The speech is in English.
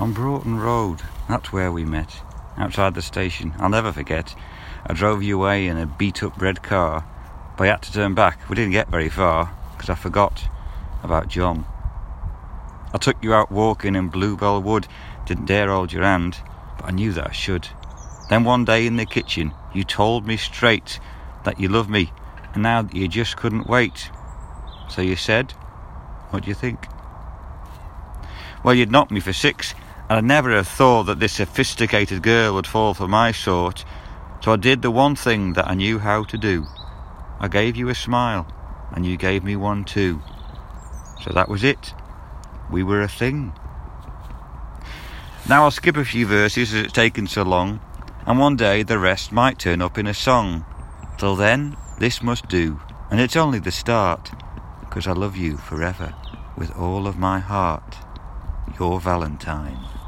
On Broughton Road, that's where we met. Outside the station. I'll never forget. I drove you away in a beat up red car. But I had to turn back. We didn't get very far because I forgot about John. I took you out walking in Bluebell Wood. Didn't dare hold your hand, but I knew that I should. Then one day in the kitchen, you told me straight that you loved me and now that you just couldn't wait. So you said, What do you think? Well, you'd knocked me for six, and I'd never have thought that this sophisticated girl would fall for my sort. So I did the one thing that I knew how to do. I gave you a smile, and you gave me one too. So that was it. We were a thing. Now I'll skip a few verses as it's taken so long, and one day the rest might turn up in a song. Till then, this must do, and it's only the start, because I love you forever with all of my heart. Your Valentine.